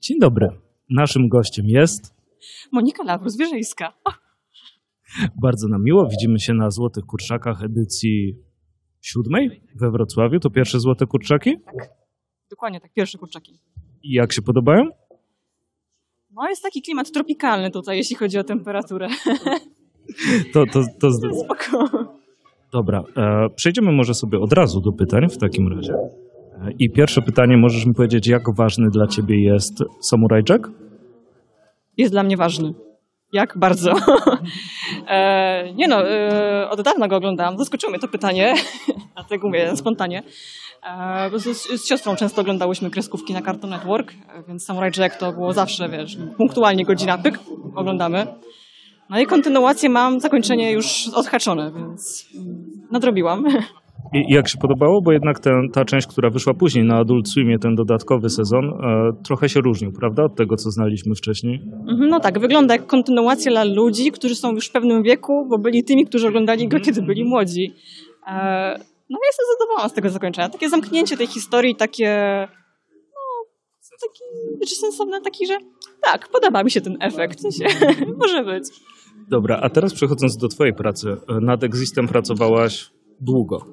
Dzień dobry. Naszym gościem jest. Monika Lawrus-Wierzyńska. Bardzo nam miło. Widzimy się na Złotych Kurczakach edycji siódmej we Wrocławiu. To pierwsze Złote Kurczaki. Tak, dokładnie tak, pierwsze kurczaki. I jak się podobają? No jest taki klimat tropikalny tutaj, jeśli chodzi o temperaturę. To, to, to... Spoko. Dobra, e, przejdziemy może sobie od razu do pytań w takim razie. I pierwsze pytanie, możesz mi powiedzieć, jak ważny dla ciebie jest Samurai Jack? Jest dla mnie ważny. Jak bardzo. e, nie no, e, od dawna go oglądałam. Zaskoczyło mnie to pytanie, dlatego mówię spontanie. E, z, z siostrą często oglądałyśmy kreskówki na Cartoon Network, e, więc Samurai Jack to było zawsze, wiesz, punktualnie godzina, pyk, oglądamy. No i kontynuację mam, zakończenie już odhaczone, więc mm, nadrobiłam. I jak się podobało? Bo jednak ten, ta część, która wyszła później na Adult Swimie, ten dodatkowy sezon, e, trochę się różnił, prawda? Od tego, co znaliśmy wcześniej. Mhm, No tak, wygląda jak kontynuacja dla ludzi, którzy są już w pewnym wieku, bo byli tymi, którzy oglądali go, kiedy byli młodzi. E, No jestem zadowolona z tego zakończenia. Takie zamknięcie tej historii, takie no, taki czy sensowne, taki, że tak, podoba mi się ten efekt. Może być. Dobra, a teraz przechodząc do twojej pracy. Nad Existem pracowałaś długo.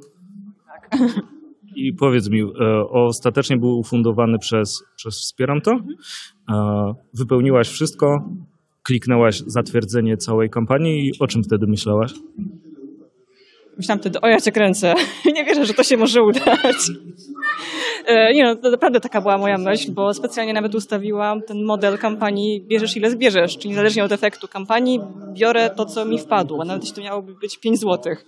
I powiedz mi, e, ostatecznie był ufundowany przez, przez Wspieram to? E, Wypełniłaś wszystko, kliknęłaś zatwierdzenie całej kampanii i o czym wtedy myślałaś? Myślałam wtedy, o ja cię kręcę. Nie wierzę, że to się może udać. E, Nie no, to naprawdę taka była moja myśl, bo specjalnie nawet ustawiłam ten model kampanii bierzesz ile zbierzesz, czyli niezależnie od efektu kampanii biorę to, co mi wpadło, a nawet jeśli to miałoby być 5 złotych.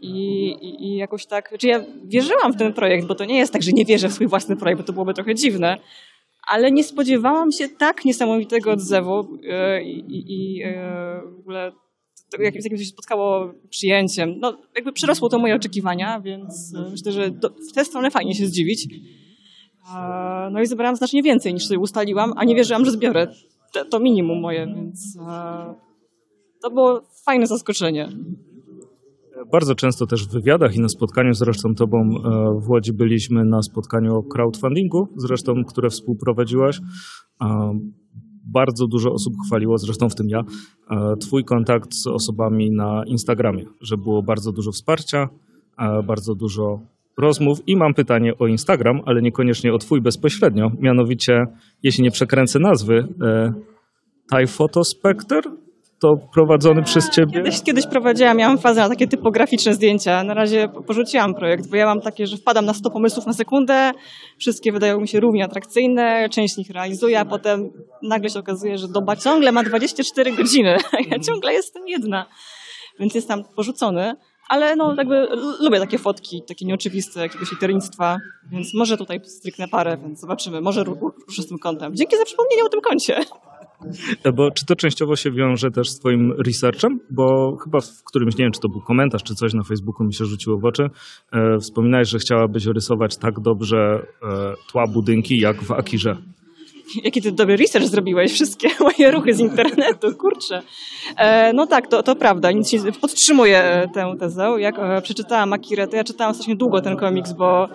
I, i, I jakoś tak, czy ja wierzyłam w ten projekt, bo to nie jest tak, że nie wierzę w swój własny projekt, bo to byłoby trochę dziwne, ale nie spodziewałam się tak niesamowitego odzewu e, i, i, e, w ogóle to, jak, z jakim się spotkało przyjęciem. No, jakby przerosło to moje oczekiwania, więc e, myślę, że do, w tę stronę fajnie się zdziwić. No i zebrałam znacznie więcej niż sobie ustaliłam, a nie wierzyłam, że zbiorę te, to minimum moje, więc to było fajne zaskoczenie. Bardzo często też w wywiadach i na spotkaniu zresztą tobą e, w Łodzi byliśmy na spotkaniu o crowdfundingu, zresztą, które współprowadziłaś. E, Bardzo dużo osób chwaliło, zresztą w tym ja, e, twój kontakt z osobami na Instagramie, że było bardzo dużo wsparcia, bardzo dużo rozmów. I mam pytanie o Instagram, ale niekoniecznie o twój bezpośrednio, mianowicie, jeśli nie przekręcę nazwy, Thai Photo Spectre, to prowadzony przez ciebie... Kiedyś, kiedyś prowadziłam, miałam fazę na takie typograficzne zdjęcia. Na razie po- porzuciłam projekt, bo ja mam takie, że wpadam na 100 pomysłów na sekundę, wszystkie wydają mi się równie atrakcyjne, część z nich realizuję, a potem nagle się okazuje, że doba ciągle ma 24 godziny, a ja ciągle jestem jedna. Więc jest tam porzucony. Ale no, jakby lubię takie fotki, takie nieoczywiste, jakiegoś liternictwa, więc może tutaj stryknę parę, więc zobaczymy. Może ru- ruszę z tym kątem. Dzięki za przypomnienie o tym koncie. E, Bo czy to częściowo się wiąże też z twoim researchem? Bo chyba w którymś, nie wiem, czy to był komentarz, czy coś na Facebooku mi się rzuciło w oczy. E, wspominałeś, że chciałabyś rysować tak dobrze e, tła budynki, jak w Akirze. Jaki ty dobry research zrobiłeś, wszystkie moje ruchy z internetu, kurczę. E, no tak, to, to prawda, nic się, podtrzymuję e, tę tezę. Jak e, przeczytałam Akirę, to ja czytałam strasznie długo ten komiks, bo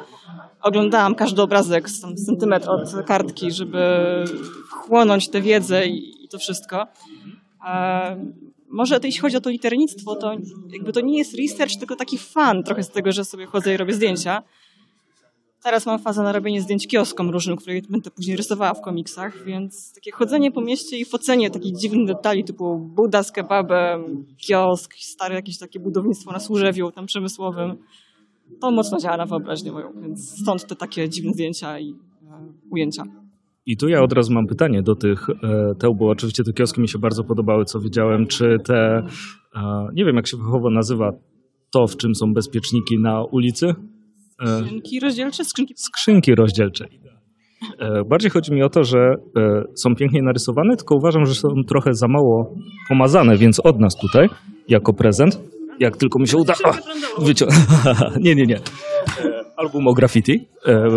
oglądałam każdy obrazek centymetr od kartki, żeby chłonąć tę wiedzę i, i to wszystko. E, może to, jeśli chodzi o to liternictwo, to jakby to nie jest research, tylko taki fan trochę z tego, że sobie chodzę i robię zdjęcia. Teraz mam fazę na robienie zdjęć kioskom różnym, które będę później rysowała w komiksach, więc takie chodzenie po mieście i focenie takich dziwnych detali typu Buda z kebabem, kiosk, stare jakieś takie budownictwo na Służewiu, tam przemysłowym. To mocno działa na wyobraźnię moją, więc stąd te takie dziwne zdjęcia i e, ujęcia. I tu ja od razu mam pytanie do tych e, teł, bo oczywiście te kioski mi się bardzo podobały, co widziałem. Czy te, e, nie wiem jak się fachowo nazywa, to w czym są bezpieczniki na ulicy? Skrzynki rozdzielcze, skrzynki skrzynki rozdzielcze. Bardziej chodzi mi o to, że są pięknie narysowane, tylko uważam, że są trochę za mało pomazane, więc od nas tutaj, jako prezent, jak tylko mi się uda... Wycią... nie, nie, nie. E, Album o graffiti, e,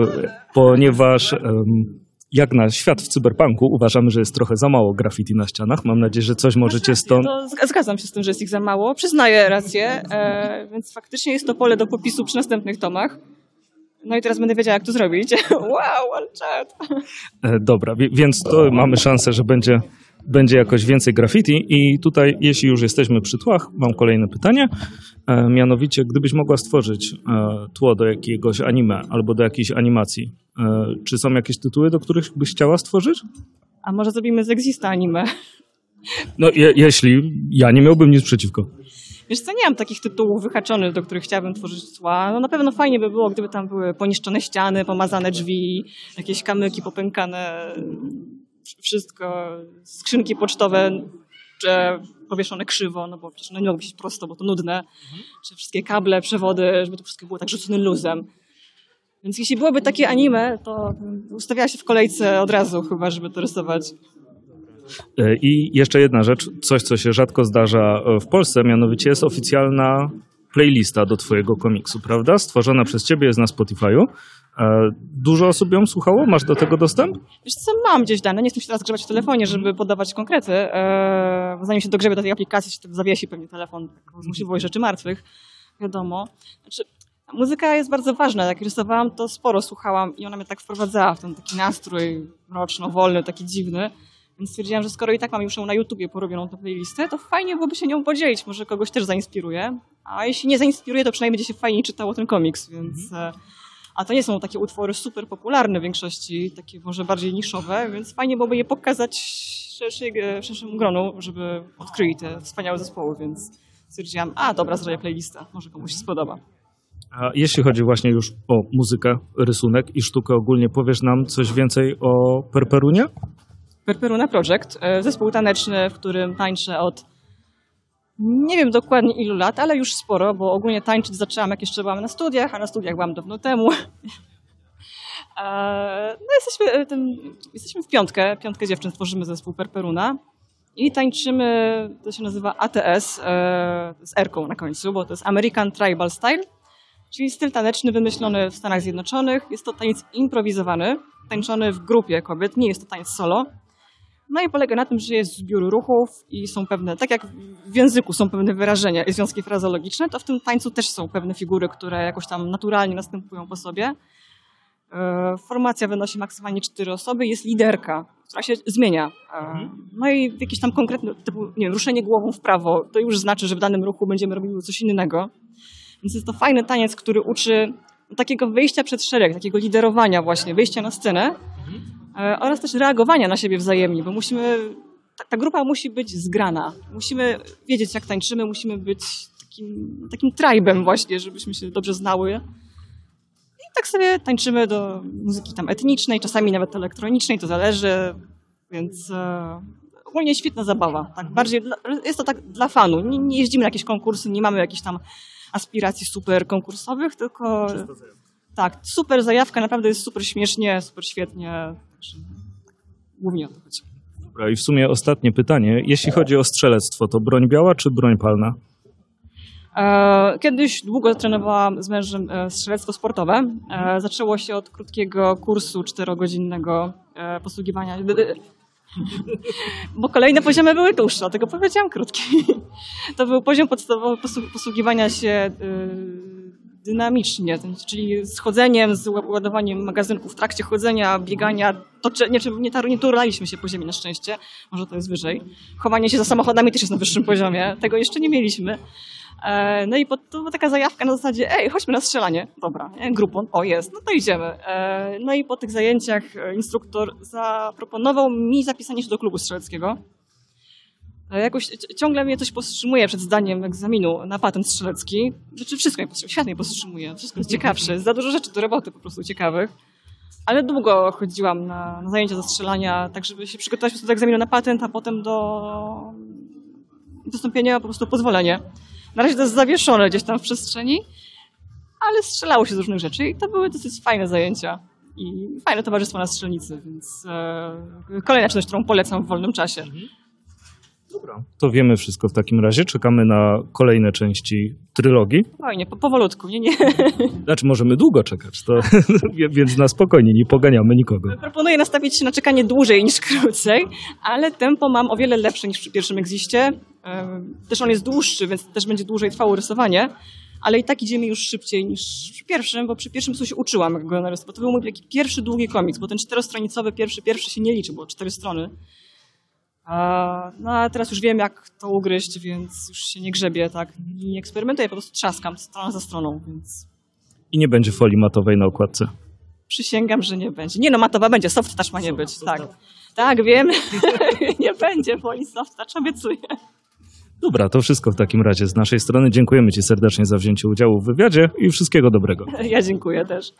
ponieważ jak na świat w cyberpunku uważamy, że jest trochę za mało graffiti na ścianach. Mam nadzieję, że coś możecie stąd... Zg- zgadzam się z tym, że jest ich za mało. Przyznaję rację, e, więc faktycznie jest to pole do popisu przy następnych tomach. No i teraz będę wiedziała, jak to zrobić. wow, ale czad. E, dobra, więc to mamy szansę, że będzie, będzie jakoś więcej graffiti. I tutaj, jeśli już jesteśmy przy tłach, mam kolejne pytanie. E, mianowicie, gdybyś mogła stworzyć e, tło do jakiegoś anime albo do jakiejś animacji, czy są jakieś tytuły, do których byś chciała stworzyć? A może zrobimy z Exista anime? No, je, jeśli ja nie miałbym nic przeciwko. Wiesz co, nie mam takich tytułów wyhaczonych, do których chciałabym tworzyć tła. No na pewno fajnie by było, gdyby tam były poniszczone ściany, pomazane drzwi, jakieś kamyki popękane, wszystko, skrzynki pocztowe powieszone krzywo, no bo przecież no nie mogą być prosto, bo to nudne, mhm. czy wszystkie kable, przewody, żeby to wszystko było tak rzucone luzem. Więc jeśli byłoby takie anime, to ustawiała się w kolejce od razu chyba, żeby to rysować. E, I jeszcze jedna rzecz, coś co się rzadko zdarza e, w Polsce, mianowicie jest oficjalna playlista do twojego komiksu, prawda? Stworzona przez ciebie, jest na Spotify'u. E, dużo osób ją słuchało? Masz do tego dostęp? Wiesz co, mam gdzieś dane. Nie chcę się teraz grzebać w telefonie, żeby podawać konkrety. Zanim się dogrzebie do tej aplikacji, się to zawiesi pewnie telefon, taką złośliwość rzeczy martwych. Wiadomo. Znaczy, muzyka jest bardzo ważna. Jak rysowałam, to sporo słuchałam i ona mnie tak wprowadzała w ten taki nastrój mroczno-wolny, taki dziwny. Więc stwierdziłam, że skoro i tak mam już ją na YouTubie porobioną tę playlistę, to fajnie byłoby się nią podzielić, może kogoś też zainspiruje. A jeśli nie zainspiruje, to przynajmniej będzie się fajniej czytało ten komiks, więc... Mhm. A to nie są takie utwory super popularne w większości, takie może bardziej niszowe, więc fajnie byłoby je pokazać szerszej, szerszemu gronu, żeby odkryli te wspaniałe zespoły, więc stwierdziłam, a dobra, zrobię playlistę, może komuś się spodoba. A jeśli chodzi właśnie już o muzykę, rysunek i sztukę ogólnie, powiesz nam coś więcej o Perperunie? Perperuna Project, e, zespół taneczny, w którym tańczę od nie wiem dokładnie ilu lat, ale już sporo, bo ogólnie tańczyć zaczęłam jak jeszcze byłam na studiach, a na studiach byłam dawno temu. E, no jesteśmy, e, tym, jesteśmy w piątkę, piątkę dziewczyn tworzymy zespół Perperuna i tańczymy, to się nazywa ATS z R-ką na końcu, bo to jest American Tribal Style, czyli styl taneczny wymyślony w Stanach Zjednoczonych. Jest to taniec improwizowany, tańczony w grupie kobiet, nie jest to taniec solo. No i polega na tym, że jest zbiór ruchów i są pewne, tak jak w języku są pewne wyrażenia i związki frazologiczne, to w tym tańcu też są pewne figury, które jakoś tam naturalnie następują po sobie. E, formacja wynosi maksymalnie cztery osoby, jest liderka, która się zmienia. E, mhm. No i jakieś tam konkretne, typu, nie wiem, ruszenie głową w prawo, to już znaczy, że w danym ruchu będziemy robili coś innego. Więc jest to fajny taniec, który uczy takiego wyjścia przed szereg, takiego liderowania właśnie, wyjścia na scenę. E, oraz też reagowania na siebie wzajemnie, bo musimy, ta, ta, grupa musi być zgrana. Musimy wiedzieć, jak tańczymy, musimy być takim, takim tribem właśnie, żebyśmy się dobrze znały. I tak sobie tańczymy do muzyki tam etnicznej, czasami nawet elektronicznej, to zależy, więc e, ogólnie świetna zabawa. Tak, bardziej dla, jest to tak dla fanu. Nie, nie jeździmy na jakieś konkursy, nie mamy jakichś tam aspiracji super konkursowych, tylko tak, super zajawka, naprawdę jest super śmiesznie, super świetnie. Głównie o to chodzi. Dobra, i w sumie ostatnie pytanie. Jeśli chodzi o strzelectwo, to broń biała czy broń palna? E, kiedyś długo trenowałam z mężem e, strzelectwo sportowe. E, zaczęło się od krótkiego kursu czterogodzinnego posługiwania. Bo kolejne poziomy były dłuższe, dlatego powiedziałam krótki. To był poziom podstawowy posługiwania się dynamicznie, czyli z chodzeniem, z ładowaniem magazynków w trakcie chodzenia, biegania, tocze, nie, nie, nie turlaliśmy się po ziemi na szczęście, może to jest wyżej. Chowanie się za samochodami też jest na wyższym poziomie, tego jeszcze nie mieliśmy. E, no i to była taka zajawka na zasadzie, ej, chodźmy na strzelanie. Dobra, grupą, o jest, no to idziemy. E, no i po tych zajęciach instruktor zaproponował mi zapisanie się do klubu strzeleckiego. Jakoś ciągle mnie coś powstrzymuje przed zdaniem egzaminu na patent strzelecki. Znaczy wszystko mnie powstrzymuje, świat mnie powstrzymuje. Wszystko jest ciekawsze. Za dużo rzeczy do roboty po prostu ciekawych. Ale długo chodziłam na, na zajęcia ze strzelania, tak żeby się przygotować do egzaminu na patent, a potem do dostąpienia po prostu pozwolenia. Na razie to jest zawieszone gdzieś tam w przestrzeni, ale strzelało się z różnych rzeczy i to były dosyć fajne zajęcia. I fajne towarzystwo na strzelnicy, więc e, kolejna czynność, którą polecam w wolnym czasie. Dobra. To wiemy wszystko w takim razie. Czekamy na kolejne części trylogii. Fajnie, po, powolutku, nie, nie. Znaczy możemy długo czekać, to, więc na spokojnie, nie poganiamy nikogo. Proponuję nastawić się na czekanie dłużej niż krócej, ale tempo mam o wiele lepsze niż przy pierwszym egziście. Też on jest dłuższy, więc też będzie dłużej trwało rysowanie. ale i tak idziemy już szybciej niż przy pierwszym, bo przy pierwszym coś uczyłam jak go narysować, bo to był mój taki pierwszy długi komiks, bo ten czterostronicowy pierwszy, pierwszy się nie liczy, bo cztery strony. A, no a teraz już wiem, jak to ugryźć, więc już się nie grzebię, tak, nie eksperymentuję, po prostu trzaskam stronę za stroną, więc I nie będzie folii matowej na okładce. przysięgam, że nie będzie. Nie no, matowa będzie, soft touch ma nie być, tak. Tak, wiem, nie będzie folii soft touch, obiecuję. Dobra, to wszystko w takim razie z naszej strony. Dziękujemy Ci serdecznie za wzięcie udziału w wywiadzie i wszystkiego dobrego. Ja dziękuję też.